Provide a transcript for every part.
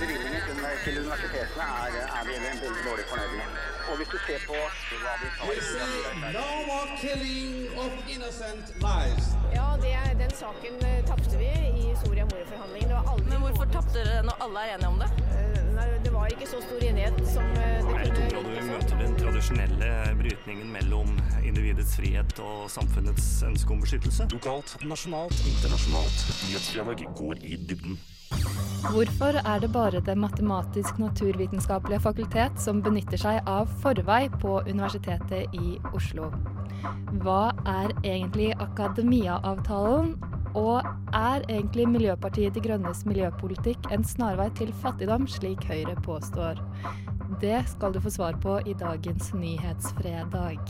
Bevilgningen til, universitetene er, er vi veldig dårlig fornøyd med. Og hvis du ser på. Ja, det, den saken eh, tapte vi i Soria Moria-forhandlingene. Det Men hvorfor tapte dere når alle er enige om det? Eh, Nei, det var ikke så stor enighet som eh, det Jeg kunne tror at vi møter den tradisjonelle brytningen mellom individets frihet og samfunnets ønske om beskyttelse. Lokalt, nasjonalt, internasjonalt. Nyhetsdialog går i dybden. Hvorfor er det bare Det matematisk-naturvitenskapelige fakultet som benytter seg av forvei på Universitetet i Oslo? Hva er egentlig Akademia-avtalen? Og er egentlig Miljøpartiet De Grønnes miljøpolitikk en snarvei til fattigdom, slik Høyre påstår? Det skal du få svar på i dagens Nyhetsfredag.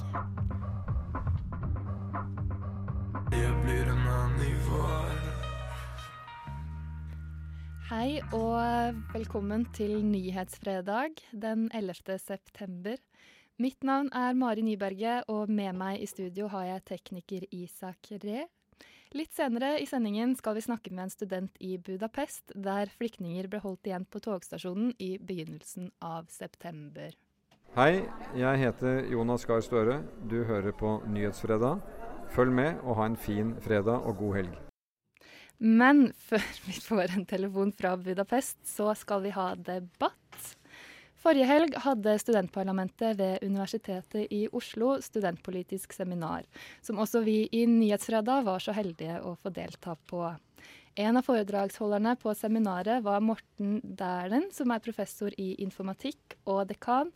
Hei og velkommen til Nyhetsfredag den 11. september. Mitt navn er Mari Nyberget, og med meg i studio har jeg tekniker Isak Ree. Litt senere i sendingen skal vi snakke med en student i Budapest, der flyktninger ble holdt igjen på togstasjonen i begynnelsen av september. Hei, jeg heter Jonas Gahr Støre. Du hører på Nyhetsfredag. Følg med og ha en fin fredag og god helg. Men før vi får en telefon fra Budapest, så skal vi ha debatt. Forrige helg hadde studentparlamentet ved Universitetet i Oslo studentpolitisk seminar, som også vi i Nyhetsfredag var så heldige å få delta på. En av foredragsholderne på seminaret var Morten Dæhlen, som er professor i informatikk og dekan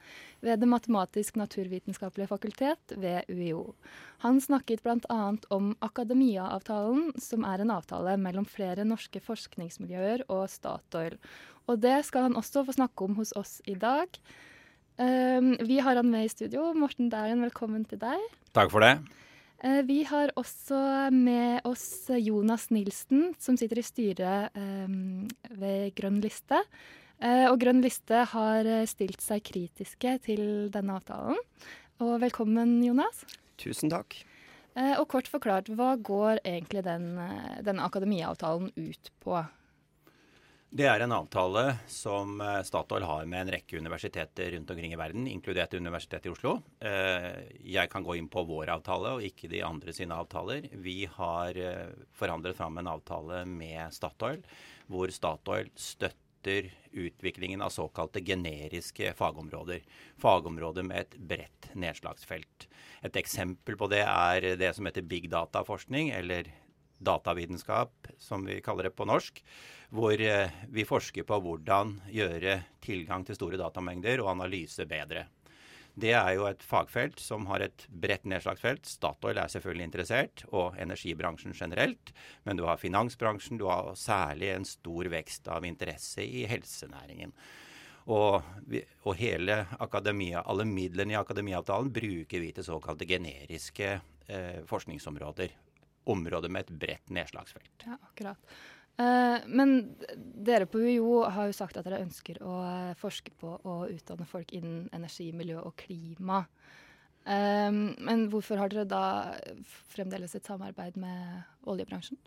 ved Det matematisk-naturvitenskapelige fakultet ved UiO. Han snakket bl.a. om Akademia-avtalen, som er en avtale mellom flere norske forskningsmiljøer og Statoil. Og det skal han også få snakke om hos oss i dag. Um, vi har han med i studio. Morten Dæhlen, velkommen til deg. Takk for det. Eh, Vi har også med oss Jonas Nilsen, som sitter i styret eh, ved Grønn liste. Eh, Og Grønn liste har eh, stilt seg kritiske til denne avtalen. Og velkommen, Jonas. Tusen takk. Og kort forklart, hva går egentlig den, den akademiavtalen ut på? Det er en avtale som eh, Statoil har med en rekke universiteter rundt omkring i verden, inkludert Universitetet i Oslo. Eh, Jeg kan gå inn på vår avtale og ikke de andre sine avtaler. Vi har eh, forhandlet fram en avtale med Statoil, hvor Statoil støtter utviklingen av såkalte generiske fagområder. Fagområder med et bredt nedslagsfelt. Et eksempel på det er det som heter big data-forskning, eller datavitenskap, som vi kaller det på norsk, hvor eh, vi forsker på hvordan gjøre tilgang til store datamengder og analyse bedre. Det er jo et fagfelt som har et bredt nedslagsfelt. Statoil er selvfølgelig interessert, og energibransjen generelt. Men du har finansbransjen, du har særlig en stor vekst av interesse i helsenæringen. Og, vi, og hele akademia, alle midlene i akademiavtalen bruker vi til såkalte generiske eh, forskningsområder. Områder med et bredt nedslagsfelt. Ja, akkurat. Eh, men dere på UiO har jo sagt at dere ønsker å eh, forske på og utdanne folk innen energi, miljø og klima. Eh, men hvorfor har dere da fremdeles et samarbeid med oljebransjen?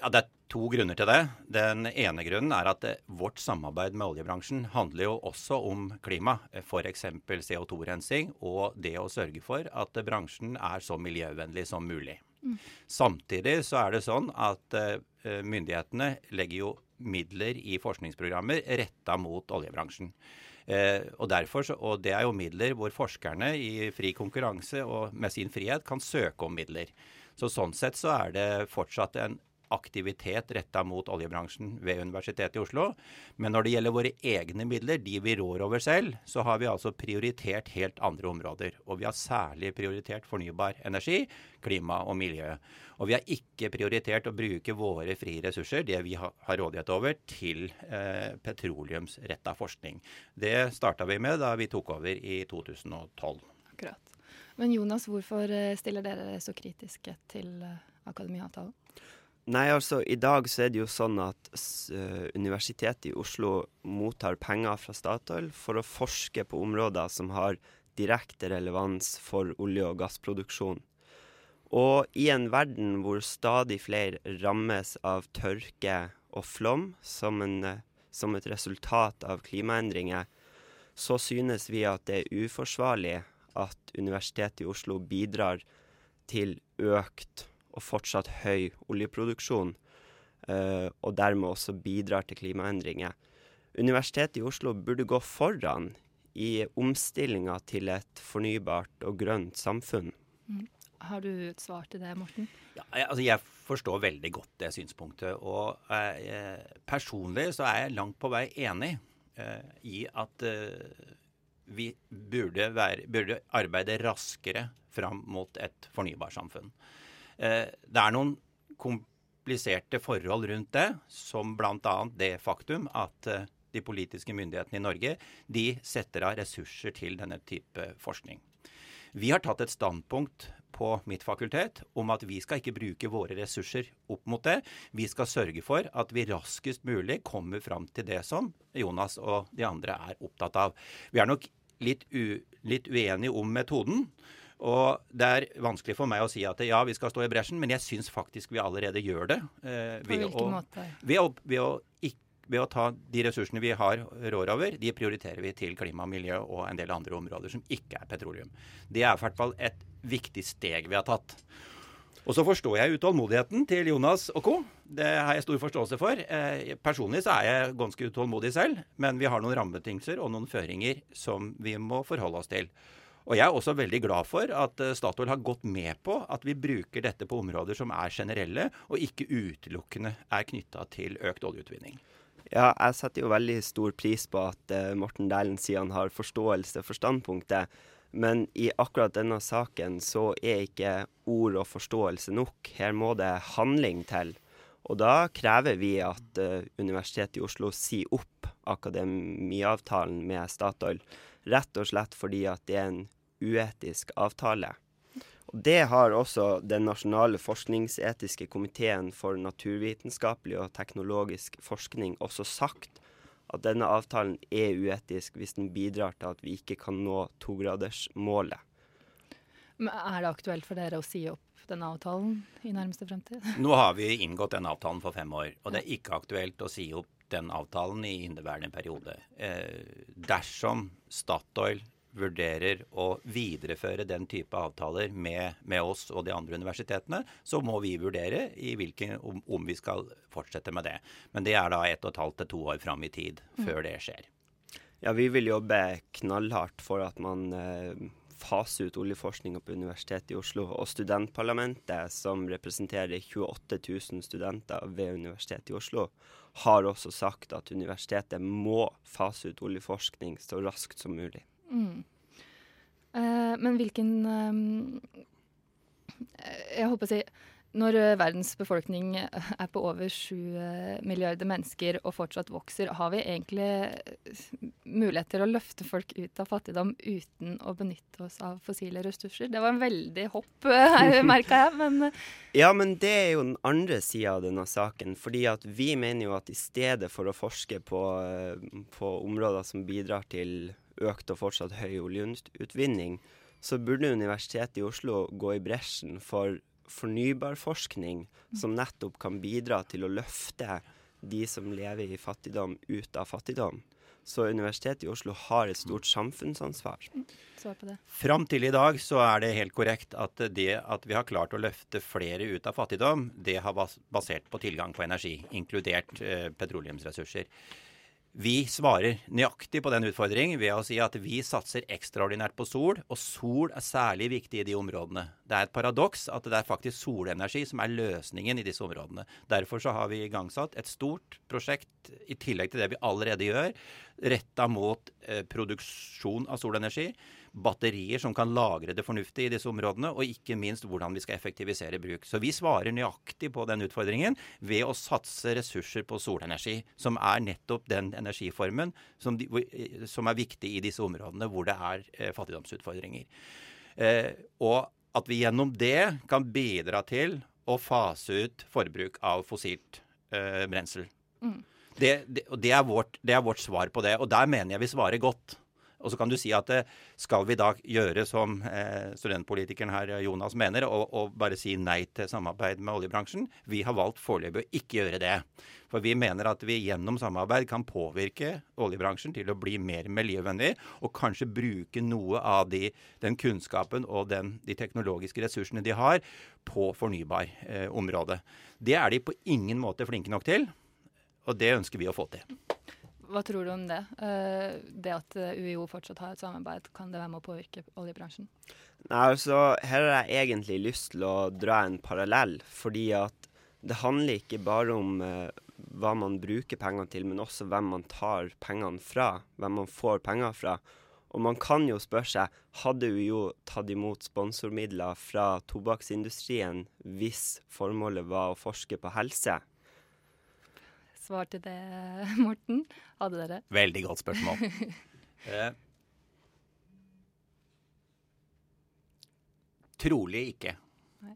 Ja, Det er to grunner til det. Den ene grunnen er at vårt samarbeid med oljebransjen handler jo også om klima. F.eks. CO2-rensing og det å sørge for at bransjen er så miljøvennlig som mulig. Samtidig så er det sånn at eh, myndighetene legger jo midler i forskningsprogrammer retta mot oljebransjen. Eh, og, derfor, og det er jo midler hvor forskerne i fri konkurranse og med sin frihet kan søke om midler. Så sånn sett så er det fortsatt en aktivitet retta mot oljebransjen ved Universitetet i Oslo. Men når det gjelder våre egne midler, de vi rår over selv, så har vi altså prioritert helt andre områder. Og vi har særlig prioritert fornybar energi, klima og miljø. Og vi har ikke prioritert å bruke våre frie ressurser, det vi har rådighet over, til eh, petroleumsretta forskning. Det starta vi med da vi tok over i 2012. Akkurat. Men Jonas, hvorfor eh, stiller dere så kritiske til eh, akademiavtalen? Nei, altså i dag så er det jo sånn at eh, Universitetet i Oslo mottar penger fra Statoil for å forske på områder som har direkte relevans for olje- og gassproduksjon. Og i en verden hvor stadig flere rammes av tørke og flom som en, eh, som et resultat av klimaendringer, så synes vi at det er uforsvarlig at Universitetet i Oslo bidrar til økt og fortsatt høy oljeproduksjon, eh, og dermed også bidrar til klimaendringer. Universitetet i Oslo burde gå foran i omstillinga til et fornybart og grønt samfunn. Mm. Har du et svar til det, Morten? Ja, jeg, altså jeg forstår veldig godt det synspunktet. Og eh, personlig så er jeg langt på vei enig eh, i at eh, vi burde, være, burde, arbeide raskere fram mot et fornybarsamfunn. Eh, det er noen kompliserte forhold rundt det, som bl.a. det faktum at eh, de politiske myndighetene i Norge de setter av ressurser til denne type forskning. Vi har tatt et standpunkt på mitt fakultet om at vi skal ikke bruke våre ressurser opp mot det. Vi skal sørge for at vi raskest mulig kommer fram til det som Jonas og de andre er opptatt av. Vi er nok litt, litt uenige om metoden. Og det er vanskelig for meg å si at ja, vi skal stå i bresjen, men jeg syns faktisk vi allerede gjør det. Eh, På hvilken å, måte? Ved å, ved å ikke ved å ta de ressursene vi har rår over, de prioriterer vi til klima miljø og en del andre områder som ikke er petroleum. Det er i hvert fall et viktig steg vi har tatt. Og så forstår jeg utålmodigheten til Jonas og co. Det har jeg stor forståelse for. Eh, personlig så er jeg ganske utålmodig selv, men vi har noen rammebetingelser og noen føringer som vi må forholde oss til. Og jeg er også veldig glad for at eh, Statoil har gått med på at vi bruker dette på områder som er generelle, og ikke utelukkende er knytta til økt oljeutvinning. Ja, jeg setter jo veldig stor pris på at uh, Morten Dæhlen sier han har forståelse for standpunktet. Men i akkurat denne saken så er ikke ord og forståelse nok. Her må det handling til. Og da krever vi at uh, Universitetet i Oslo sier opp akademiavtalen med Statoil. Rett og slett fordi at det er en uetisk avtale. Det har også Den nasjonale forskningsetiske komiteen for naturvitenskapelig og teknologisk forskning også sagt, at denne avtalen er uetisk hvis den bidrar til at vi ikke kan nå togradersmålet. Er det aktuelt for dere å si opp denne avtalen i nærmeste fremtid? Nå har vi inngått denne avtalen for fem år, og det er ikke aktuelt å si opp den avtalen i inneværende periode. Eh, dersom Statoil vurderer å videreføre den type avtaler med, med, oss og de andre universitetene, så må vi vurdere hvilken, om, om, vi skal fortsette med det. Men det er da ett og et halvt til to år fram i tid mm. før det skjer. Ja, vi vil jobbe knallhardt for at man eh, faser ut oljeforskninga på Universitetet i Oslo. Og studentparlamentet, som representerer 28 000 studenter ved Universitetet i Oslo, har også sagt at universitetet må fase ut oljeforskning så raskt som mulig. Mm. Uh, men hvilken um, Jeg håper å si Når verdens befolkning er på over sju milliarder mennesker og fortsatt vokser, har vi egentlig mulighet til å løfte folk ut av fattigdom uten å benytte oss av fossile ressurser? Det var en veldig hopp, merka jeg, men Ja, men det er jo den andre sida av denne saken. fordi at vi mener jo at i stedet for å forske på, på områder som bidrar til økt og fortsatt høy oljeutvinning, så burde Universitetet i Oslo gå i bresjen for fornybarforskning som nettopp kan bidra til å løfte de som lever i fattigdom, ut av fattigdom. Så Universitetet i Oslo har et stort samfunnsansvar. Fram til i dag så er det helt korrekt at det at vi har klart å løfte flere ut av fattigdom, det har basert på tilgang på energi, inkludert eh, petroleumsressurser. Vi svarer nøyaktig på den utfordringen ved å si at vi satser ekstraordinært på sol, og sol er særlig viktig i de områdene. Det er et paradoks at det er faktisk solenergi som er løsningen i disse områdene. Derfor så har vi igangsatt et stort prosjekt i tillegg til det vi allerede gjør, retta mot eh, produksjon av solenergi batterier som kan lagre det fornuftige i disse områdene, og ikke minst hvordan vi skal effektivisere bruk. Så vi svarer nøyaktig på den utfordringen ved å satse ressurser på solenergi, som er nettopp den energiformen som, de, som er viktig i disse områdene hvor det er eh, fattigdomsutfordringer. Eh, og at vi gjennom det kan bidra til å fase ut forbruk av fossilt eh, brensel. Mm. Det, det, det, er vårt, det, er vårt, svar på det. Og der mener jeg vi svarer godt. Og så kan du si at eh, skal vi da gjøre som eh, studentpolitikeren her, Jonas, mener, og, og, bare si nei til samarbeid med oljebransjen? Vi har valgt foreløpig å ikke gjøre det. For vi mener at vi gjennom samarbeid kan påvirke oljebransjen til å bli mer miljøvennlig, og kanskje bruke noe av de, den kunnskapen og den, de teknologiske ressursene de har, på fornybarområdet. Eh, det er de på ingen måte flinke nok til, og det ønsker vi å få til. Hva tror du om det? Uh, det at UiO fortsatt har et samarbeid, kan det være med å påvirke oljebransjen? Nei, altså, Her har jeg egentlig lyst til å dra en parallell. Fordi at det handler ikke bare om uh, hva man bruker pengene til, men også hvem man tar pengene fra. Hvem man får penger fra. Og man kan jo spørre seg hadde UiO tatt imot sponsormidler fra tobakksindustrien hvis formålet var å forske på helse? Svar til det, Morten. Hadde dere? Veldig godt spørsmål. eh, trolig ikke. Nei.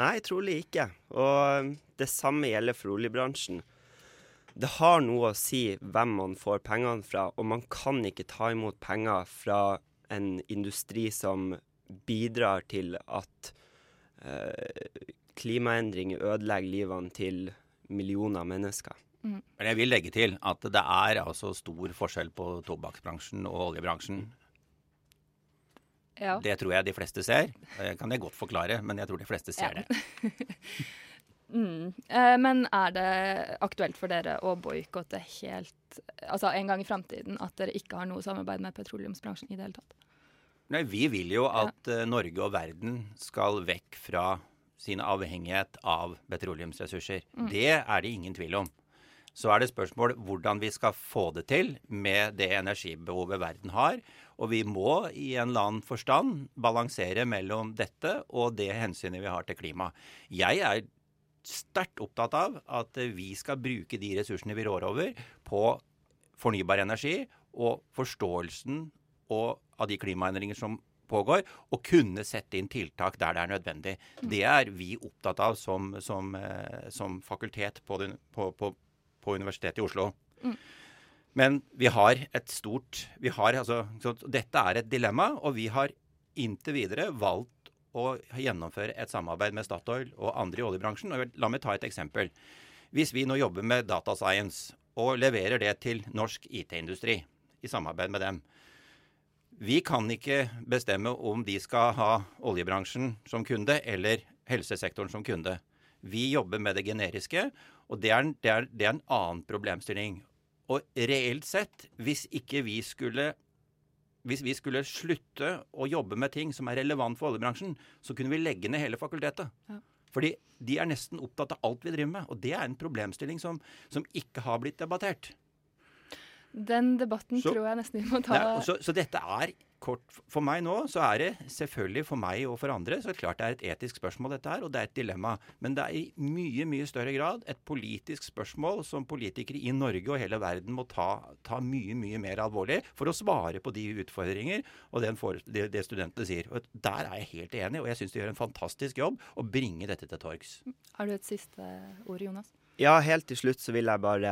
Nei, trolig ikke. Og det samme gjelder for oljebransjen det har noe å si hvem man får pengene fra, og man kan ikke ta imot penger fra en industri som bidrar til at eh, klimaendringer ødelegger livene til millioner mennesker. Mm. Men jeg vil legge til at det er altså stor forskjell på tobakksbransjen og oljebransjen. Ja. Det tror jeg de fleste ser. Det kan jeg godt forklare, men jeg tror de fleste ser ja. det. Mm. Eh, men er det aktuelt for dere å boikotte helt Altså en gang i framtiden at dere ikke har noe samarbeid med petroleumsbransjen i det hele tatt? Nei, Vi vil jo at ja. uh, Norge og verden skal vekk fra sin avhengighet av petroleumsressurser. Mm. Det er det ingen tvil om. Så er det spørsmål hvordan vi skal få det til med det energibehovet verden har. Og vi må i en eller annen forstand balansere mellom dette og det hensynet vi har til klima. Jeg er sterkt opptatt av at vi skal bruke de ressursene vi rår over, på fornybar energi og forståelsen og av de klimaendringer som pågår, og kunne sette inn tiltak der det er nødvendig. Det er vi opptatt av som, som, eh, som fakultet på, på, på, på, Universitetet i Oslo. Mm. Men vi har et stort vi har, altså, Dette er et dilemma, og vi har inntil videre valgt å gjennomføre et samarbeid med Statoil og andre i oljebransjen. Og la meg ta et eksempel. Hvis vi nå jobber med data science og leverer det til norsk IT-industri i samarbeid med dem Vi kan ikke bestemme om de skal ha oljebransjen som kunde eller helsesektoren som kunde. Vi jobber med det generiske, og det er, det er, det er en annen problemstilling. Og reelt sett, hvis ikke vi skulle hvis vi skulle slutte å jobbe med ting som er relevant for oljebransjen, så kunne vi legge ned hele fakultetet. Ja. Fordi de er nesten opptatt av alt vi driver med. Og det er en problemstilling som, som ikke har blitt debattert. Den debatten så, tror jeg nesten vi må ta. Nei, så, så, dette er kort For meg nå så er det selvfølgelig for meg og for andre så klart det er et etisk spørsmål, dette her, og det er et dilemma. Men det er i mye, mye større grad et politisk spørsmål som politikere i Norge og hele verden må ta, ta mye, mye mer alvorlig for å svare på de utfordringer og for, det, det, studentene sier. Og Der er jeg helt enig, og jeg syns de gjør en fantastisk jobb å bringe dette til torgs. Har du et siste ord, Jonas? Ja, helt til slutt så vil jeg bare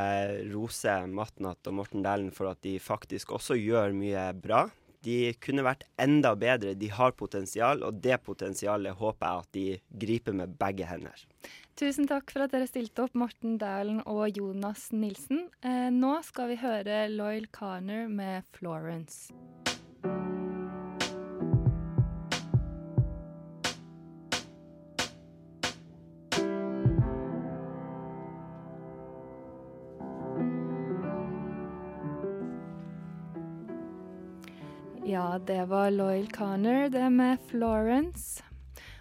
rose Matnat og Morten Dæhlen for at de faktisk også gjør mye bra. De kunne vært enda bedre. De har potensial, og det potensialet håper jeg at de griper med begge hender. Tusen takk for at dere stilte opp, Morten Dæhlen og Jonas Nilsen. Eh, nå skal vi høre Loyal Carner med 'Florence'. Ja, det var Loyal Conner, det med Florence.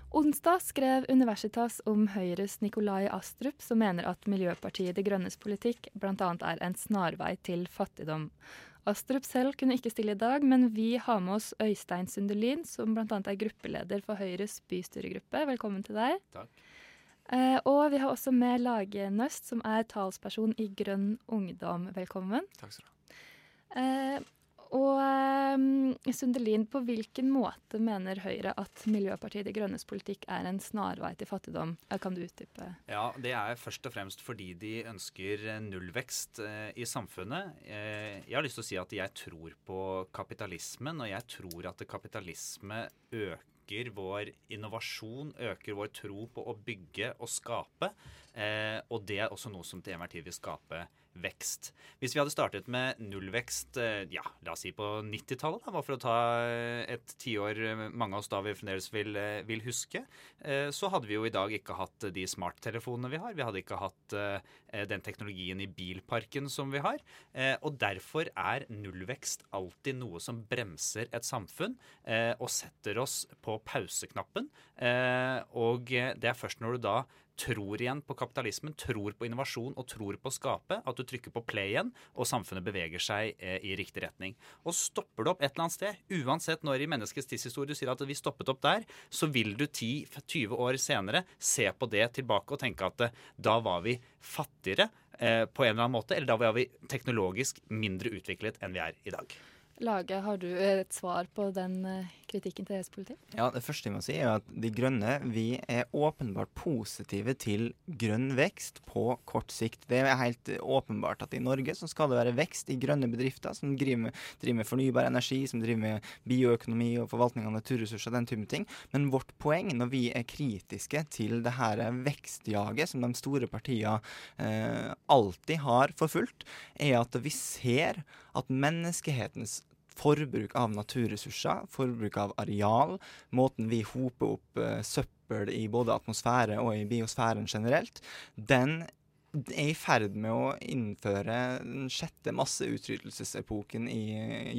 Onsdag skrev Universitas om Høyres Nikolai Astrup, som mener at Miljøpartiet De Grønnes politikk bl.a. er en snarvei til fattigdom. Astrup selv kunne ikke stille i dag, men vi har med oss Øystein Sundelin, som bl.a. er gruppeleder for Høyres bystyregruppe. Velkommen til deg. Takk. Eh, og vi har også med Lage Nøst, som er talsperson i Grønn ungdom. Velkommen. Takk skal du ha. Eh, og eh, Sundelin, på hvilken måte mener Høyre at Miljøpartiet De Grønnes politikk er en snarvei til fattigdom? Eh, Kan du utdype? Ja, Det er først og fremst fordi de ønsker nullvekst eh, i samfunnet. Jeg har lyst til å si at jeg tror på kapitalismen, og jeg tror at kapitalisme øker vår innovasjon, øker vår tro på å bygge og skape. Eh, og det er også noe som til enhver tid vil skape vekst. Hvis vi hadde startet med nullvekst eh, ja, la oss si på 90-tallet, da, bare for å ta eh, et tiår eh, mange av oss da vi fremdeles vil, vil huske, så hadde vi jo i dag ikke hatt de smarttelefonene vi har. Vi hadde ikke hatt den teknologien i bilparken som vi har. Og derfor er nullvekst alltid noe som bremser et samfunn og setter oss på pauseknappen. Og det er først når du da tror igjen på kapitalismen, tror på innovasjon og tror på å skape, at du trykker på play igjen, og samfunnet beveger seg eh, i riktig retning. Og stopper du opp et eller annet sted, uansett når i menneskets tidshistorie du sier at vi stoppet opp der, så vil du 10-20 år senere se på det tilbake og tenke at eh, da var vi fattigere eh, på en eller annen måte, eller da var vi teknologisk mindre utviklet enn vi er i dag. Lage, har du et svar på den kritikken til deres politikk? Ja, Det første jeg må si, er at De Grønne vi er åpenbart positive til grønn vekst på kort sikt. Det er helt åpenbart at i Norge så skal det være vekst i grønne bedrifter som driver med, driver med fornybar energi, som driver med bioøkonomi og forvaltning av naturressurser, den type ting. Men vårt poeng når vi er kritiske til det her vekstjaget som de store partiene eh, alltid har forfulgt, er at vi ser at menneskehetens forbruk av naturressurser, forbruk av areal, måten vi hoper opp uh, søppel i både atmosfære og i biosfæren generelt, den er i ferd med å innføre den sjette masseutrydelsesepoken i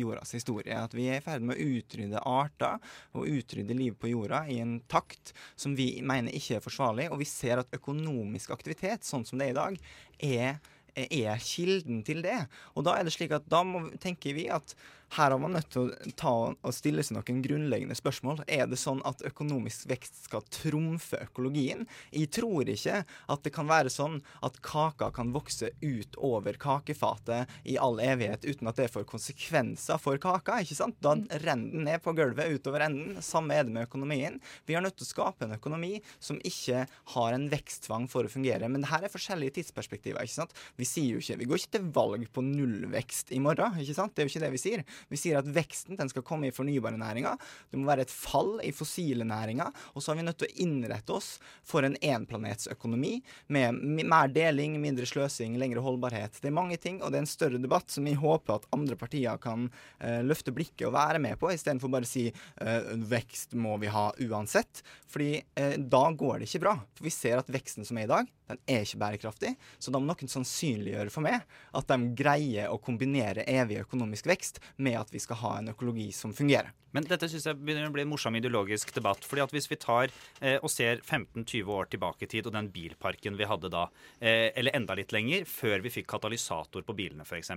jordas historie. At vi er i ferd med å utrydde arter og utrydde liv på jorda i en takt som vi mener ikke er forsvarlig. Og vi ser at økonomisk aktivitet, sånn som det er i dag, er er kilden til det. Og da er det slik at da må, tenker vi at her har man nødt til å stille seg noen grunnleggende spørsmål. Er det sånn at økonomisk vekst skal trumfe økologien? Jeg tror ikke at det kan være sånn at kaka kan vokse ut over kakefatet i all evighet uten at det får konsekvenser for kaka. ikke sant? Da renner den ned på gulvet utover enden. Samme er det med økonomien. Vi har nødt til å skape en økonomi som ikke har en veksttvang for å fungere. Men det her er forskjellige tidsperspektiver. ikke sant? Vi sier jo ikke, vi går ikke til valg på nullvekst i morgen. ikke sant? Det er jo ikke det vi sier. Vi sier at veksten den skal komme i fornybare næringer. Det må være et fall i fossile næringer. Og så har vi nødt til å innrette oss for en enplanetsøkonomi med mer deling, mindre sløsing, lengre holdbarhet. Det er mange ting, og det er en større debatt som vi håper at andre partier kan uh, løfte blikket og være med på, istedenfor bare å si uh, vekst må vi ha uansett. Fordi uh, da går det ikke bra. For vi ser at veksten som er i dag, den er ikke bærekraftig. Så da må noen sannsynliggjøre for meg at de greier å kombinere evig økonomisk vekst med at vi skal ha en økologi som fungerer. Men dette synes jeg begynner å bli en morsom ideologisk debatt. fordi at Hvis vi tar eh, og ser 15-20 år tilbake i tid, og den bilparken vi hadde da, eh, eller enda litt lenger, før vi fikk katalysator på bilene f.eks.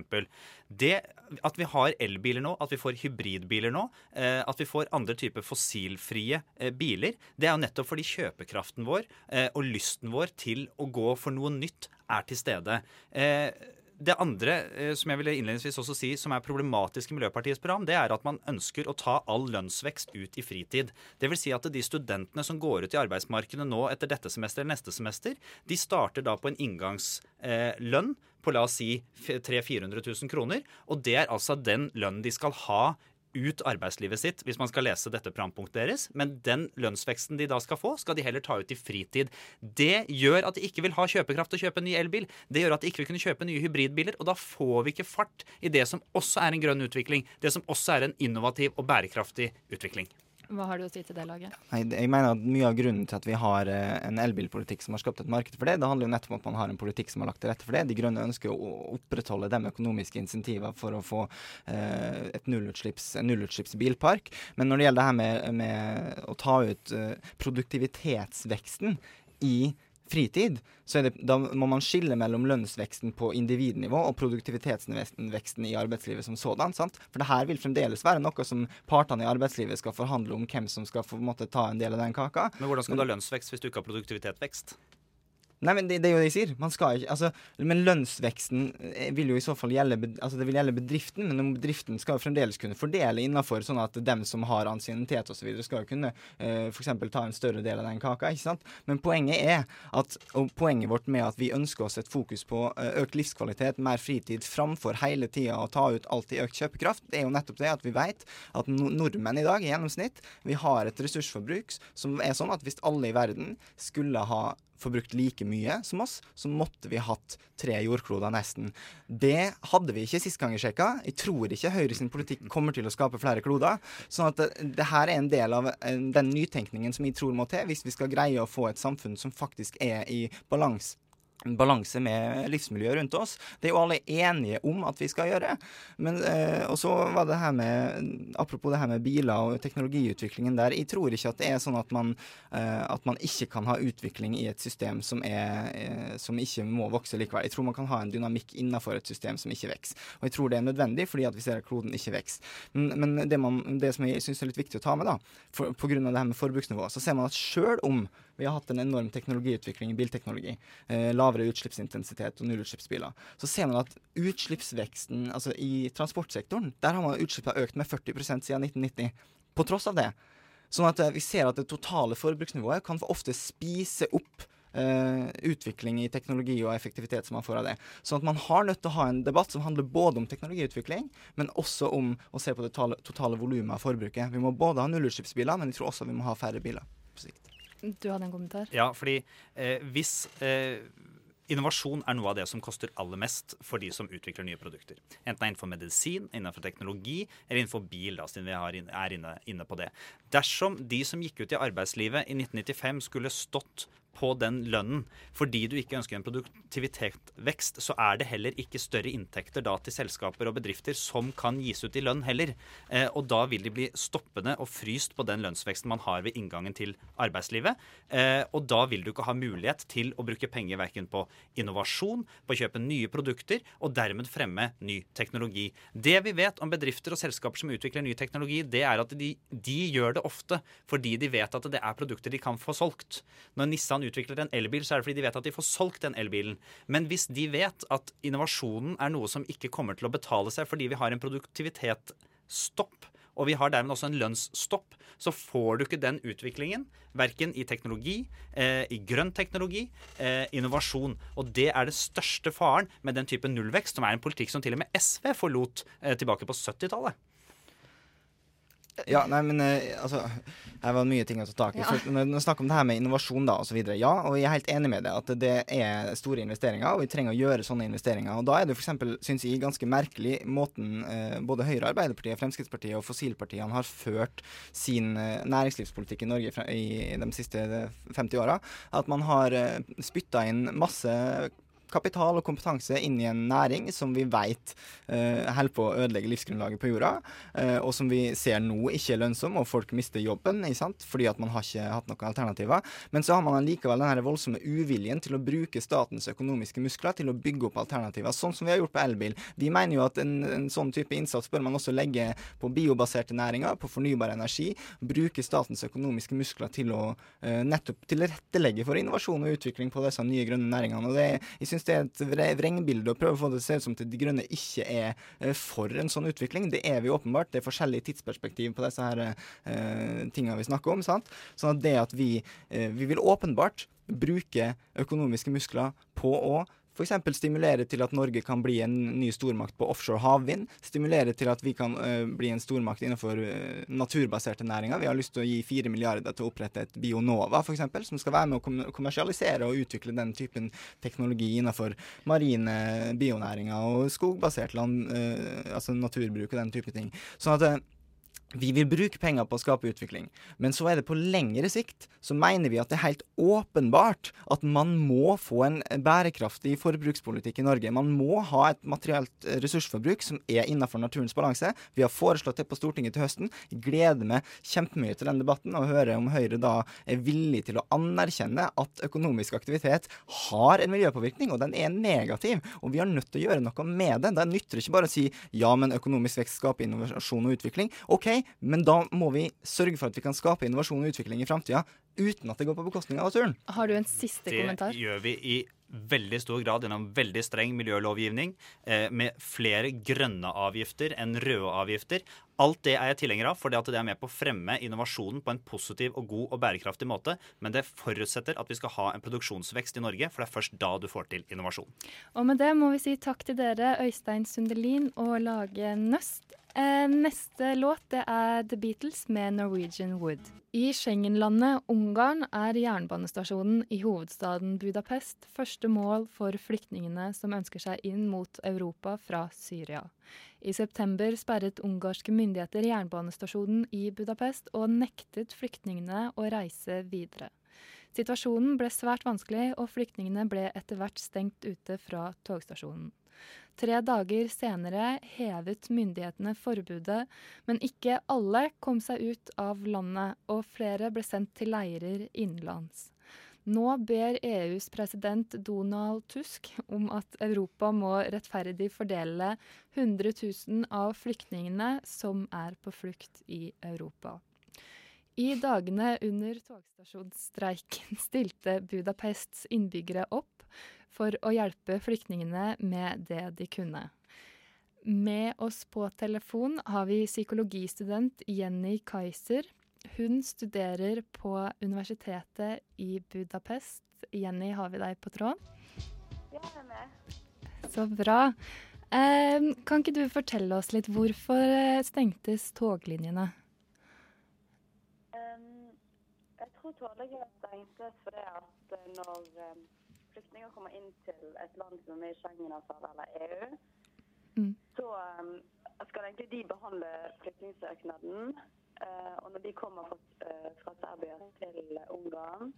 Det at vi har elbiler nå, at vi får hybridbiler nå, eh, at vi får andre typer fossilfrie eh, biler, det er jo nettopp fordi kjøpekraften vår eh, og lysten vår til å gå for noe nytt er til stede. Eh, det andre eh, som jeg ville innledningsvis også si som er problematisk i Miljøpartiets program, det er at man ønsker å ta all lønnsvekst ut i fritid. Vil si at de studentene som går ut i arbeidsmarkedet nå etter dette semester eller neste semester, de starter da på en inngangslønn eh, på la oss si 300 400 000 kroner. Og det er altså den lønnen de skal ha ut arbeidslivet sitt hvis man skal lese dette programpunktet deres. Men den lønnsveksten de da skal få, skal de heller ta ut i fritid. Det gjør at de ikke vil ha kjøpekraft til å kjøpe en ny elbil. Det gjør at de ikke vil kunne kjøpe nye hybridbiler. Og da får vi ikke fart i det som også er en grønn utvikling. Det som også er en innovativ og bærekraftig utvikling. Hva har du å si til det, Laget? Nei, jeg mener at Mye av grunnen til at vi har eh, en elbilpolitikk som har skapt et marked for det, det handler jo nettopp om at man har en politikk som har lagt til rette for det. De Grønne ønsker å opprettholde de økonomiske insentivene for å få eh, et nullutslipps, en nullutslippsbilpark. Men når det gjelder det her med, med å ta ut eh, produktivitetsveksten i fritid, så det, da må man skille mellom lønnsveksten på individnivå og produktivitetsveksten i arbeidslivet som sådan. sant? For det her vil fremdeles være noe som partene i arbeidslivet skal forhandle om hvem som skal få måtte, ta en del av den kaka. Men hvordan skal du ha lønnsvekst hvis du ikke har produktivitettvekst? Nei, men det, det er jo det jeg sier. Man skal ikke, altså, men lønnsveksten eh, vil jo i så fall gjelde altså det vil gjelde bedriften, men bedriften skal jo fremdeles kunne fordele innenfor, sånn at dem som har ansiennitet osv., skal jo kunne eh, f.eks. ta en større del av den kaka. ikke sant? Men poenget er at, og poenget vårt med at vi ønsker oss et fokus på eh, økt livskvalitet, mer fritid, framfor hele tida å ta ut alltid økt kjøpekraft, det er jo nettopp det at vi vet at nordmenn i dag i gjennomsnitt vi har et ressursforbruk som er sånn at hvis alle i verden skulle ha forbrukt like mye som oss, så måtte vi hatt tre jordkloder nesten. Det hadde vi ikke sist gang jeg sjekka. Jeg tror ikke Høyre sin politikk kommer til å skape flere kloder. sånn at det, det her er en del av eh, den nytenkningen som jeg tror må til hvis vi skal greie å få et samfunn som faktisk er i balanse en balanse med livsmiljøet rundt oss. Det er jo alle enige om at vi skal gjøre. Men, eh, og så var det her med Apropos det her med biler og teknologiutviklingen der. Jeg tror ikke at det er sånn at man, eh, at man ikke kan ha utvikling i et system som, er, eh, som ikke må vokse likevel. Jeg tror man kan ha en dynamikk innenfor et system som ikke vokser. Og jeg tror det er nødvendig fordi at vi ser at kloden ikke vokser. Men, men det, man, det som jeg syns er litt viktig å ta med, da, for, på grunn av det her med forbruksnivå, så ser man at sjøl om vi har hatt en enorm teknologiutvikling i bilteknologi, eh, lavere utslippsintensitet og nullutslippsbiler. Så ser man at utslippsveksten altså i transportsektoren, der har man utslippene økt med 40% siden 1990. På tross av det. Sånn at eh, vi ser at det totale forbruksnivået kan ofte spise opp Uh, utvikling i teknologi og effektivitet som man får av det. Sånn at man har nødt til å ha en debatt som handler både om teknologiutvikling, men også om å se på det totale, totale volumet av forbruket. Vi må både ha nullutslippsbiler, men jeg tror også vi må ha færre biler på sikt. Du hadde en kommentar? Ja, fordi eh, hvis eh, Innovasjon er noe av det som koster aller mest for de som utvikler nye produkter. Enten det er innenfor medisin, innenfor teknologi eller innenfor bil, da, siden vi er inne, inne på det. Dersom de som gikk ut i arbeidslivet i 1995 skulle stått på den lønnen fordi du ikke ønsker en produktivitetsvekst, så er det heller ikke større inntekter da til selskaper og bedrifter som kan gis ut i lønn heller. Eh, og da vil de bli stoppende og fryst på den lønnsveksten man har ved inngangen til arbeidslivet. Eh, og da vil du ikke ha mulighet til å bruke penger verken på innovasjon, på å kjøpe nye produkter og dermed fremme ny teknologi. Det vi vet om bedrifter og selskaper som utvikler ny teknologi, det er at de, de gjør det ofte fordi de vet at det er produkter de kan få solgt. Når Nissan utvikler en elbil, så er det fordi de vet at de får solgt den elbilen. Men hvis de vet at innovasjonen er noe som ikke kommer til å betale seg fordi vi har en produktivitetsstopp, og vi har dermed også en lønnsstopp, så får du ikke den utviklingen. Verken i teknologi, eh, i grønn teknologi, eh, innovasjon. Og det er det største faren med den type nullvekst, som er en politikk som til og med SV forlot eh, tilbake på 70-tallet. Ja, nei, men eh, altså Her var mye ting å ta tak i. Ja. For Når vi snakker om det her med innovasjon da, videre, ja, og jeg er helt enig med det at det er store investeringer, og vi trenger å gjøre sånne investeringer. Og Da er det f.eks., syns jeg, ganske merkelig måten eh, både Høyre, Arbeiderpartiet, Fremskrittspartiet og fossilpartiene har ført sin eh, næringslivspolitikk i Norge fra, i de siste eh, 50 åra. At man har eh, spytta inn masse kapital og kompetanse inn i en næring som vi vet uh, holder på å ødelegge livsgrunnlaget på jorda, eh, og som vi ser nå ikke er lønnsom, og folk mister jobben fordi at man har ikke hatt noen alternativer. Men så har man allikevel den voldsomme uviljen til å bruke statens økonomiske muskler til å bygge opp alternativer, sånn som vi har gjort på elbil. Vi mener jo at en, en sånn type innsats bør man også legge på biobaserte næringer, på fornybar energi. Bruke statens økonomiske muskler til å eh, nettopp tilrettelegge for innovasjon og utvikling på disse nye grønne næringene. Og det, jeg synes det er et vrengbilde å prøve å få det til å se ut som at De Grønne ikke er eh, for en sånn utvikling. Det er vi åpenbart. Det er forskjellig tidsperspektiv på disse her eh, tingene vi snakker om. sant? Sånn at det at vi, eh, vi vil åpenbart bruke økonomiske muskler på å F.eks. stimulere til at Norge kan bli en ny stormakt på offshore havvind. Stimulere til at vi kan uh, bli en stormakt innenfor uh, naturbaserte næringer. Vi har lyst til å gi fire milliarder til å opprette et Bionova, f.eks., som skal være med å kom kommersialisere og utvikle den typen teknologi innenfor marine bionæringer og skogbasert land, uh, altså naturbruk og den type ting. Sånn at vi vil bruke penger på å skape utvikling, men så er det på lengre sikt så mener vi at det er helt åpenbart at man må få en bærekraftig forbrukspolitikk i Norge. Man må ha et materielt ressursforbruk som er innenfor naturens balanse. Vi har foreslått det på Stortinget til høsten. Jeg gleder meg kjempemye til den debatten og høre om Høyre da er villig til å anerkjenne at økonomisk aktivitet har en miljøpåvirkning, og den er negativ. Og vi har nødt til å gjøre noe med det. Det nytter ikke bare å si ja, men økonomisk vekst skaper innovasjon og utvikling. OK, men da må vi sørge for at vi kan skape innovasjon og utvikling i framtida uten at det går på bekostning av naturen. Har du en siste Det kommentar? gjør vi i veldig stor grad gjennom veldig streng miljølovgivning, eh, med flere grønne avgifter enn røde avgifter. Alt det er jeg tilhenger av, fordi at det er med på å fremme innovasjonen på en positiv og god og bærekraftig måte. Men det forutsetter at vi skal ha en produksjonsvekst i Norge, for det er først da du får til innovasjon. Og med det må vi si takk til dere, Øystein Sundelin og Lage Nøst. Eh, neste låt er The Beatles med Norwegian Wood. I Schengen-landet Ungarn er jernbanestasjonen i hovedstaden Budapest første mål for flyktningene som ønsker seg inn mot Europa fra Syria. I september sperret ungarske myndigheter jernbanestasjonen i Budapest og nektet flyktningene å reise videre. Situasjonen ble svært vanskelig, og flyktningene ble etter hvert stengt ute fra togstasjonen. Tre dager senere hevet myndighetene forbudet, men ikke alle kom seg ut av landet, og flere ble sendt til leirer innenlands. Nå ber EUs president Donald Tusk om at Europa må rettferdig fordele 100 000 av flyktningene som er på flukt i Europa. I dagene under togstasjonsstreiken stilte Budapests innbyggere opp for å hjelpe flyktningene med det de kunne. Med oss på telefon har vi psykologistudent Jenny Kaiser. Hun studerer på universitetet i Budapest. Jenny, har vi deg på tråden? Ja, jeg er med. Så bra. Eh, kan ikke du fortelle oss litt hvorfor eh, stengtes toglinjene? Um, jeg tror toglinjene stengtes fordi at eh, når um, flyktninger kommer inn til et land som er i Schengen-avtalen eller EU, Mm. så um, skal egentlig de behandle flyktningsøknaden. Uh, og når de kommer fra, uh, fra Serbia til Ungarn,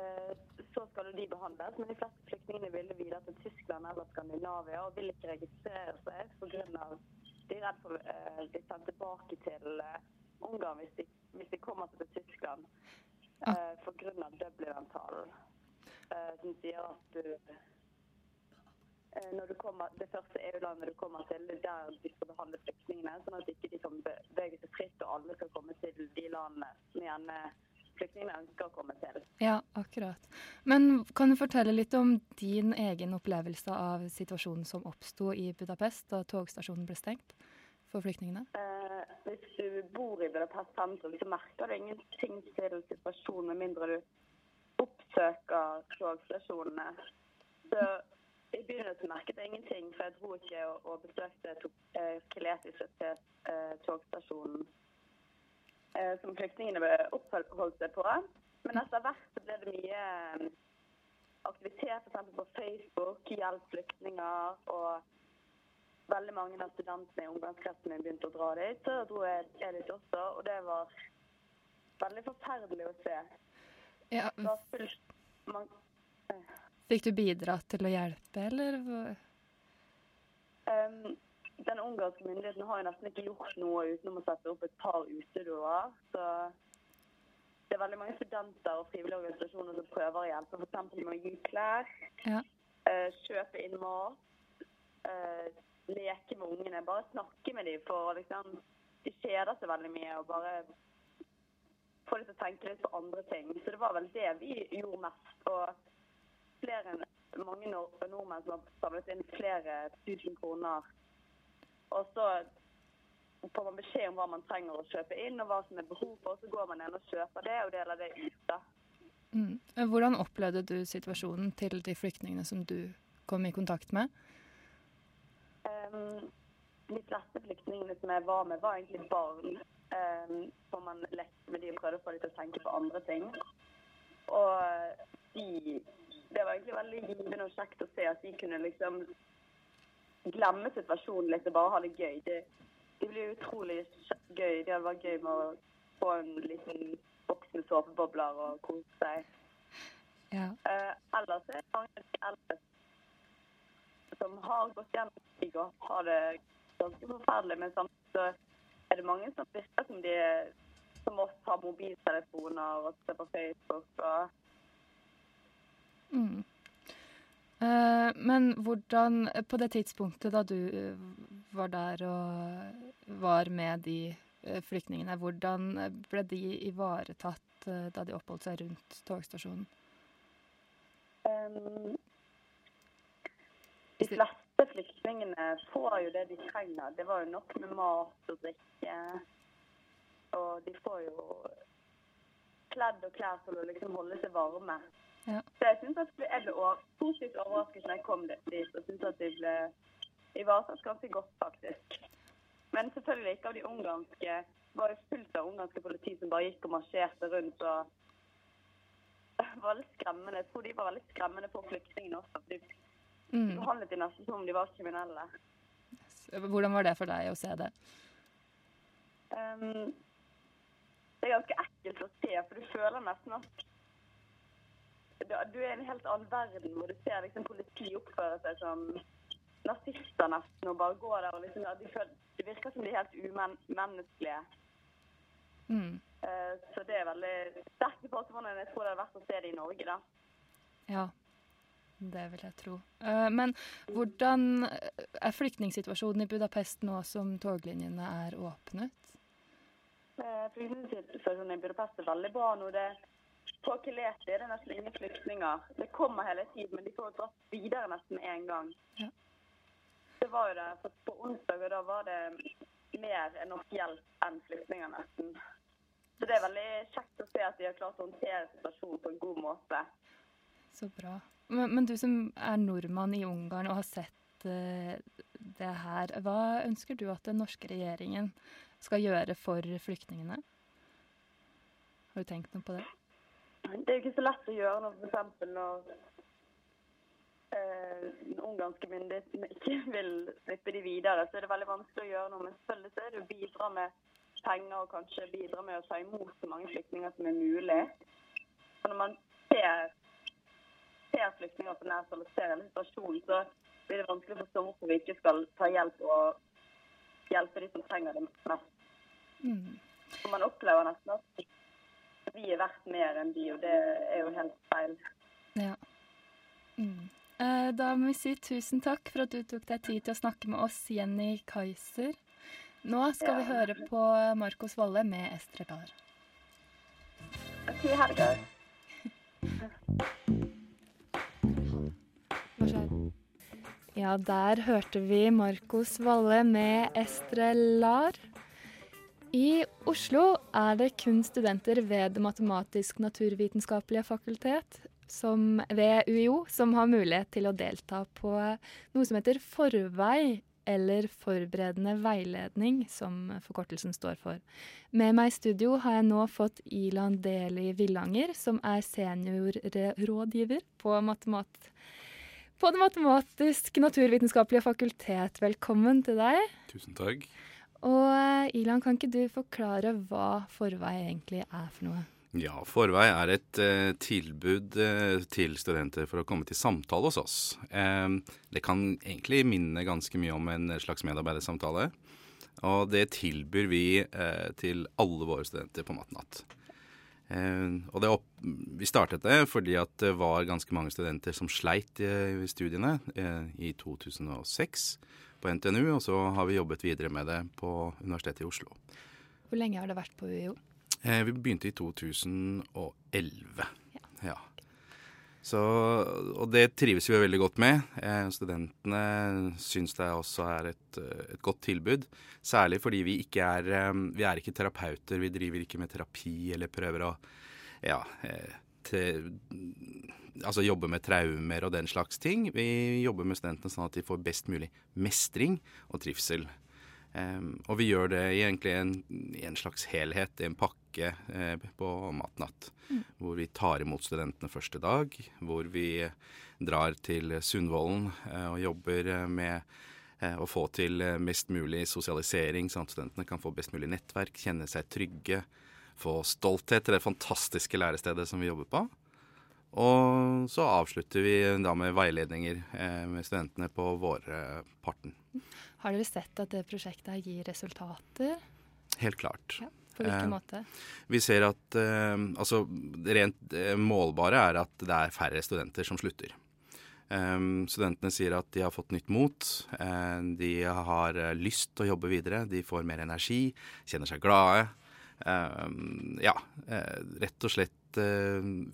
uh, så skal de behandles. Men de fleste flyktningene ville videre til Tyskland eller Skandinavia og vil ikke registrere seg pga. de er redd for å bli sendt tilbake til Ungarn hvis de, hvis de kommer til Tyskland uh, pga. Dublin-avtalen, som sier at du eh, når du kommer, Det første EU-landet du kommer til, det er der de skal behandle flyktningene, sånn at ikke de kan bevege seg fritt og alle skal komme til de landene som gjerne flyktningene ønsker å komme til. Ja, akkurat. Men kan du fortelle litt om din egen opplevelse av situasjonen som oppsto i Budapest da togstasjonen ble stengt for flyktningene? Eh, hvis du bor i Budapest sentrum, så merker du ingenting til situasjonen med mindre du oppsøker togstasjonene. Så i begynnelsen merket jeg ingenting, for jeg dro ikke og, og besøkte to, eh, Kileti eh, togstasjonen eh, som flyktningene oppholdt seg på. Men etter hvert ble det mye eh, aktivitet f.eks. på Facebook, hjelp flyktninger. Og veldig mange av studentene i ungdomskretsen min begynte å dra dit. Så dro jeg dit også, og det var veldig forferdelig å se. Ja, man, eh, Fikk du bidra til å hjelpe, eller? Um, den ungarske myndigheten har jo nesten ikke gjort noe utenom å sette opp et par utedoer. Så det er veldig mange studenter og frivillige organisasjoner som prøver å hjelpe. F.eks. med å gi klær, Ja. uh, kjøpe inn mat, uh, leke med ungene. Bare snakke med dem for liksom De kjeder seg veldig mye og bare få dem til å tenke litt på andre ting. Så det var vel det vi gjorde mest. Og flere enn mange nord nordmenn som har samlet inn flere tusen kroner. Og så får man beskjed om hva man trenger å kjøpe inn, og hva som er behov for. Så går man inn og kjøper det, og deler det ut. Mm. Hvordan opplevde du situasjonen til de flyktningene som du kom i kontakt med? Ehm, de fleste flyktningene som jeg var med, var egentlig barn. Um, man lekte med de og prøvde å få dem til å tenke på andre ting. Og de Det var egentlig veldig givende og kjekt å se at de kunne liksom glemme situasjonen litt og bare ha det gøy. Det, det blir utrolig gøy. Det var gøy med å få en liten boks med såpebobler og kose seg. Ja. Uh, ellers er det mange av de eldre som har gått gjennom krig og har det ganske forferdelig, men samtidig så er det mange som virker som de som oss har mobiltelefoner og ser på Facebook og Mm. Eh, men hvordan På det tidspunktet da du eh, var der og var med de eh, flyktningene. Hvordan ble de ivaretatt da de oppholdt seg rundt togstasjonen? Um, de fleste flyktningene får jo det de trenger. Det var jo nok med mat og drikke. Og de får jo kledd og klær for å liksom holde seg varme. Ja. Så jeg synes at jeg ble positivt overrasket når jeg kom dit, og syns at de ble ivaretatt ganske godt, faktisk. Men selvfølgelig ikke av de ungarske. Det var jo fullt av ungarske politi som bare gikk og marsjerte rundt og det var litt skremmende. Jeg tror de var litt skremmende på flyktningene også. for De Mm. behandlet de nesten som om de var kriminelle. Hvordan var det for deg å se det? Um, det er ganske ekkelt å se, for du føler nesten at du er i en helt annen verden hvor du ser liksom politi oppføre seg som nazister nesten og bare går der og liksom de føler, Det virker som de er helt umenneskelige. Mm. Uh, så det er veldig sterke påstander. Jeg tror det hadde vært å se det i Norge, da. Ja, det vil jeg tro. Eh, men hvordan er flyktningsituasjonen i Budapest nå som toglinjene er åpnet? Eh, Flyktningsituasjonen i Budapest er veldig bra nå. Det på er det nesten ingen flyktninger. Det kommer hele tiden, men de får dratt videre nesten med en gang. Ja. Det var jo det, for På onsdag og da var det mer enn nok hjelp enn flyktninger nesten. Så det er veldig kjekt å se at de har klart å håndtere situasjonen på en god måte. Så bra. Men, men du som er nordmann i Ungarn og har sett uh, det her, hva ønsker du at den norske regjeringen skal gjøre for flyktningene? Har du tenkt noe på det? Det er jo ikke så lett å gjøre noe f.eks. når eh, ungarske myndighetene ikke vil slippe de videre. Så er det veldig vanskelig å gjøre noe. Men selvfølgelig så er det å bidra med penger og kanskje bidra med å ta imot så mange flyktninger som er mulig. Og når man ser, ser flyktninger på hold og ser hele situasjonen, så blir det vanskelig å forstå hvorfor vi ikke skal ta hjelp og hjelpe de som trenger det mest. Mm. For man opplever nesten at vi er verdt mer enn de, og det er jo helt feil. Ja. Mm. Eh, Da må vi si tusen takk for at du tok deg tid til å snakke med oss, Jenny Kaiser. Nå skal vi høre på Marcos Valle med Estrelar. Ok, ha det godt. Ja, der hørte vi Marcos Valle med Estrelar. I Oslo er det kun studenter ved Det matematisk-naturvitenskapelige fakultet som, ved UiO som har mulighet til å delta på noe som heter forvei, eller forberedende veiledning, som forkortelsen står for. Med meg i studio har jeg nå fått Ilan Deli Villanger, som er seniorrådgiver på, matemat på Det matematisk-naturvitenskapelige fakultet. Velkommen til deg. Tusen takk. Og eh, Ilan, kan ikke du forklare hva forvei egentlig er for noe? Ja, Forvei er et eh, tilbud eh, til studenter for å komme til samtale hos oss. Eh, det kan egentlig minne ganske mye om en slags medarbeidersamtale. Og det tilbyr vi eh, til alle våre studenter på Matnat. Eh, og det opp, vi startet det fordi at det var ganske mange studenter som sleit eh, i studiene eh, i 2006 på NTNU, og så har vi jobbet videre med det på Universitetet i Oslo. Hvor lenge har det vært på UiO? Eh, vi begynte i 2011. Ja. Så, og det trives vi veldig godt med. Eh, studentene syns det også er et, eh, et, godt tilbud. Særlig fordi vi ikke er, eh, vi er ikke terapeuter. Vi driver ikke med terapi eller prøver å ja, eh, te, altså jobbe med traumer og den slags ting. Vi jobber med studentene sånn at de får best mulig mestring og trivsel. Um, og vi gjør det i egentlig en, i en slags helhet, i en pakke eh, på Matnatt. Mm. Hvor vi tar imot studentene første dag. Hvor vi drar til Sundvolden eh, og jobber eh, med eh, å få til eh, mest mulig sosialisering, sånn at studentene kan få best mulig nettverk, kjenne seg trygge, få stolthet til det fantastiske lærestedet som vi jobber på. Og så avslutter vi da med veiledninger eh, med studentene på vårparten. Har dere sett at det prosjektet gir resultater? Helt klart. Ja, på hvilken Eh, måte? Vi ser at eh, altså, rent eh, målbare er at det er færre studenter som slutter. Um, studentene sier at de har fått nytt mot. De har lyst til å jobbe videre. De får mer energi, kjenner seg glade. Ja, rett og slett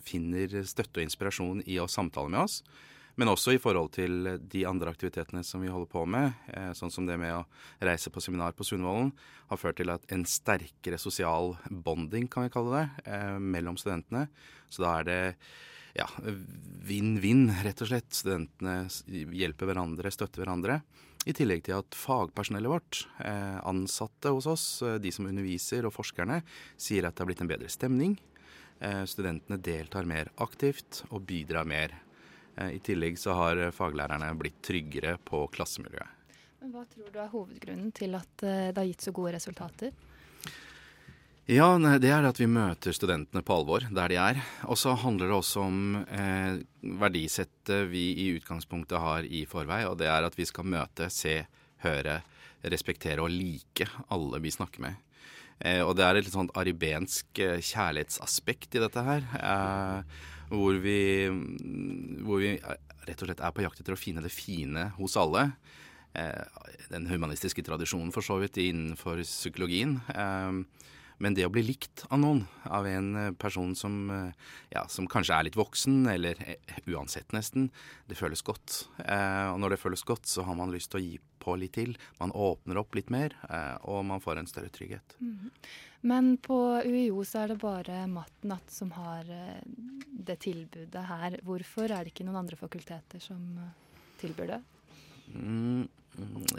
finner støtte og inspirasjon i å samtale med oss. Men også i forhold til de andre aktivitetene som vi holder på med, sånn som det med å reise på seminar på Sundvolden, har ført til at en sterkere sosial bonding, kan vi kalle det, mellom studentene. Så da er det ja, vinn-vinn, rett og slett. Studentene hjelper hverandre, støtter hverandre. I tillegg til at fagpersonellet vårt, eh, ansatte hos oss, eh, de som underviser og forskerne, sier at det har blitt en bedre stemning. Eh, studentene deltar mer aktivt og bidrar mer. I tillegg så har faglærerne blitt tryggere på klassemiljøet. Men hva tror du er hovedgrunnen til at det har gitt så gode resultater? Ja, det er at vi møter studentene på alvor der de er. Og så handler det også om eh, verdisettet vi i utgangspunktet har i Forvei, og det er at vi skal møte, se, høre, respektere og like alle vi snakker med. Eh, og det er et litt sånn aribensk eh, kjærlighetsaspekt i dette her. Eh, hvor, vi, hvor vi rett og slett er på jakt etter å finne det fine hos alle. Den humanistiske tradisjonen for så vidt innenfor psykologien. Men det å bli likt av noen, av en person som, ja, som kanskje er litt voksen, eller uansett nesten, det føles godt. Og når det føles godt, så har man lyst til å gi på litt til. Man åpner opp litt mer, eh, og man får en større trygghet. Mm. Men på UiO så er det bare Matnatt som har det tilbudet her. Hvorfor er det ikke noen andre fakulteter som tilbyr det? Mm,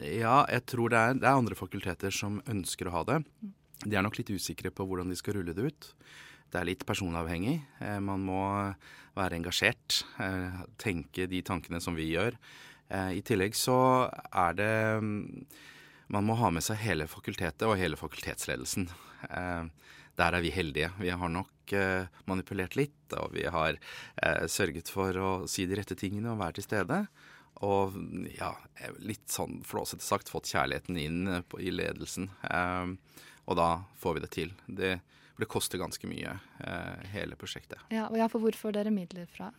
ja, jeg tror det er, det er andre fakulteter som ønsker å ha det. Mm. De er nok litt usikre på hvordan de skal rulle det ut. Det er litt personavhengig. Eh, man må være engasjert, eh, tenke de tankene som vi gjør. Eh, I tillegg så er det mm, Man må ha med seg hele fakultetet og hele fakultetsledelsen. Der er vi heldige. Vi har nok manipulert litt, og vi har sørget for å si de rette tingene og være til stede. Og ja, litt sånn flåsete sagt fått kjærligheten inn i ledelsen. Og da får vi det til. Det, det koster ganske mye, eh, hele prosjektet. Ja, og ja, For hvor får dere midler fra?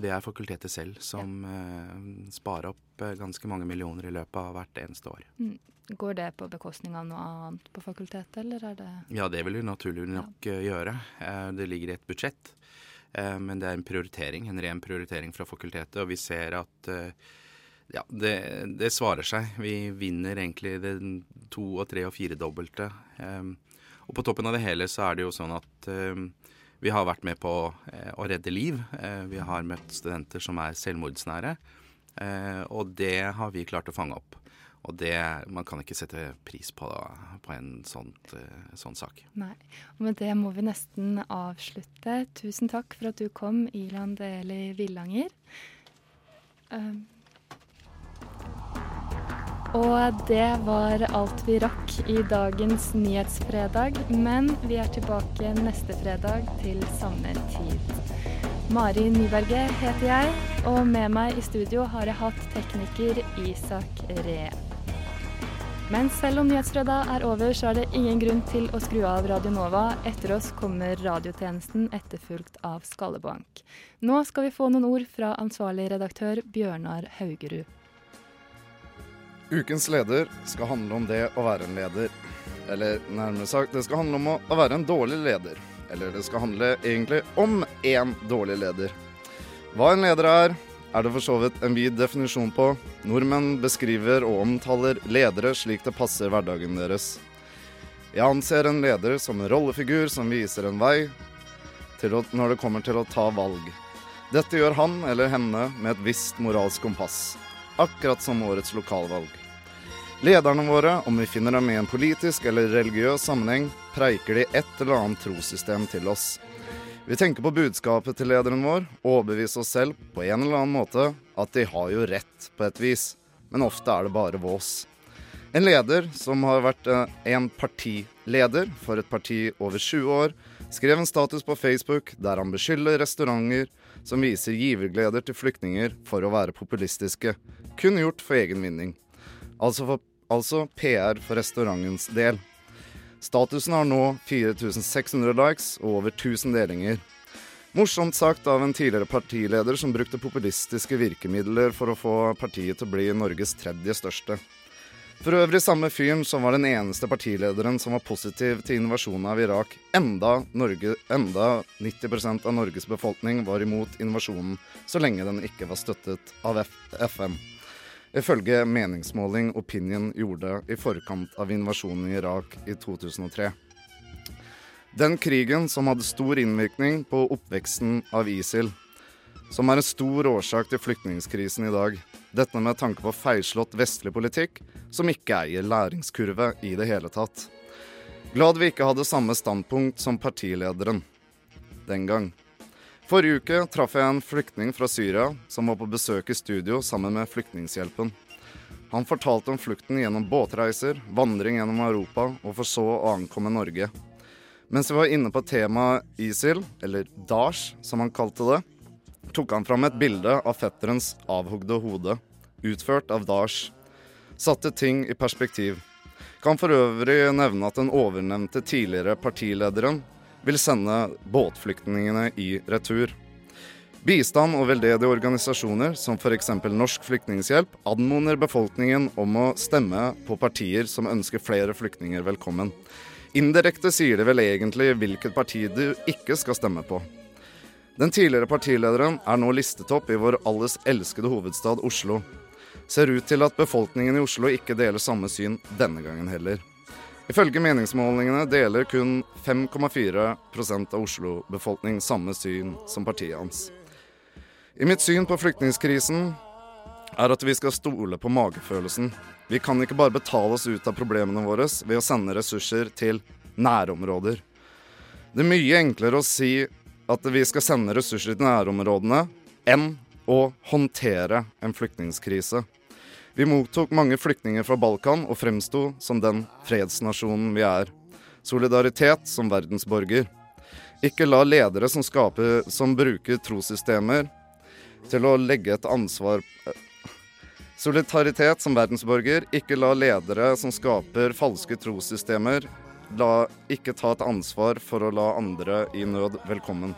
Det er fakultetet selv som ja. eh, sparer opp eh, ganske mange millioner i løpet av hvert eneste år. Mm. Går det på bekostning av noe annet på fakultetet, eller er det Ja, det vil vi naturlig nok ja. Eh, gjøre. Det ligger i et budsjett. Men det er en prioritering, en ren prioritering fra fakultetet. Og vi ser at ja, det, det, svarer seg. Vi vinner egentlig det to- og tre- og firedobbelte. Og på toppen av det hele så er det jo sånn at vi har vært med på uh, å redde liv. Uh, vi har møtt studenter som er selvmordsnære. Uh, og det har vi klart å fange opp. Og det, man kan ikke sette pris på, på en sånt, sånn sak. Nei. Og med det må vi nesten avslutte. Tusen takk for at du kom, Ilan Deli Villanger. Um, og det var alt vi rakk i dagens Nyhetsfredag, men vi er tilbake neste fredag til samme tid. Mari Nyberget heter jeg, og med meg i studio har jeg hatt tekniker Isak Ree. Men selv om Nyhetsfredag er over, så er det ingen grunn til å skru av Radio Nova. Etter oss kommer radiotjenesten etterfulgt av Skallebank. Nå skal vi få noen ord fra ansvarlig redaktør Bjørnar Haugerud. Ukens leder skal handle om det å være en leder. Eller nærmere sagt, det skal handle om å være en dårlig leder. Eller det skal handle egentlig om én dårlig leder. Hva en leder er, er det for så vidt en vid definisjon på. Nordmenn beskriver og omtaler ledere slik det passer hverdagen deres. Jeg anser en leder som en rollefigur som viser en vei å, når det kommer til å ta valg. Dette gjør han eller henne med et visst moralsk kompass akkurat som årets lokalvalg. Lederne våre, om vi finner dem i en politisk eller religiøs sammenheng, preiker de et eller annet trossystem til oss. Vi tenker på budskapet til lederen vår og overbeviser oss selv på en eller annen måte at de har jo rett på et vis, men ofte er det bare vås. En leder som har vært eh, en partileder for et parti over 20 år, skrev en status på Facebook der han beskylder restauranter som viser givergleder til flyktninger for å være populistiske, kun gjort for egen vinning. Altså, for, altså PR for restaurantens del. Statusen har nå 4600 likes og over 1000 delinger. Morsomt sagt av en tidligere partileder som brukte populistiske virkemidler for å få partiet til å bli Norges tredje største. For øvrig samme fyren som var den eneste partilederen som var positiv til invasjonen av Irak, enda, Norge, enda 90% av Norges befolkning var imot invasjonen så lenge den ikke var støttet av F FN. Ifølge meningsmåling Opinion gjorde i forkant av invasjonen i Irak i 2003. Den krigen som hadde stor innvirkning på oppveksten av ISIL, som er en stor årsak til flyktningkrisen i dag. Dette med tanke på feilslått vestlig politikk, som ikke eier læringskurve i det hele tatt. Glad vi ikke hadde samme standpunkt som partilederen den gang. Forrige uke traff jeg en flyktning fra Syria som var på besøk i studio sammen med Flyktningshjelpen. Han fortalte om flukten gjennom båtreiser, vandring gjennom Europa og for så å ankomme Norge. Mens vi var inne på temaet ISIL, eller Daesh som han kalte det, tok han fram et bilde av fetterens avhogde hode, utført av Dash. Satte ting i perspektiv. Kan for øvrig nevne at den ovennevnte tidligere partilederen vil sende båtflyktningene i retur. Bistand og veldedige organisasjoner, som f.eks. Norsk Flyktninghjelp, anmoder befolkningen om å stemme på partier som ønsker flere flyktninger velkommen. Indirekte sier de vel egentlig hvilket parti du ikke skal stemme på. Den tidligere partilederen er nå listet opp i vår alles elskede hovedstad Oslo. Ser ut til at befolkningen i Oslo ikke deler samme syn denne gangen heller. Ifølge meningsmålingene deler kun 5,4% av Oslo-befolkning samme syn som partiet hans. I mitt syn på flyktningkrisen er at vi skal stole på magefølelsen. Vi kan ikke bare betale oss ut av problemene våre ved å sende ressurser til nærområder. Det er mye enklere å si at vi skal sende ressurser til nærområdene, enn å håndtere en flyktningkrise. Vi mottok mange flyktninger fra Balkan og fremsto som den fredsnasjonen vi er. Solidaritet som verdensborger. Ikke la ledere som, skaper, som bruker trossystemer til å legge et ansvar Solidaritet som verdensborger. Ikke la ledere som skaper falske trossystemer, la ikke ta et ansvar for å la andre i nød velkommen.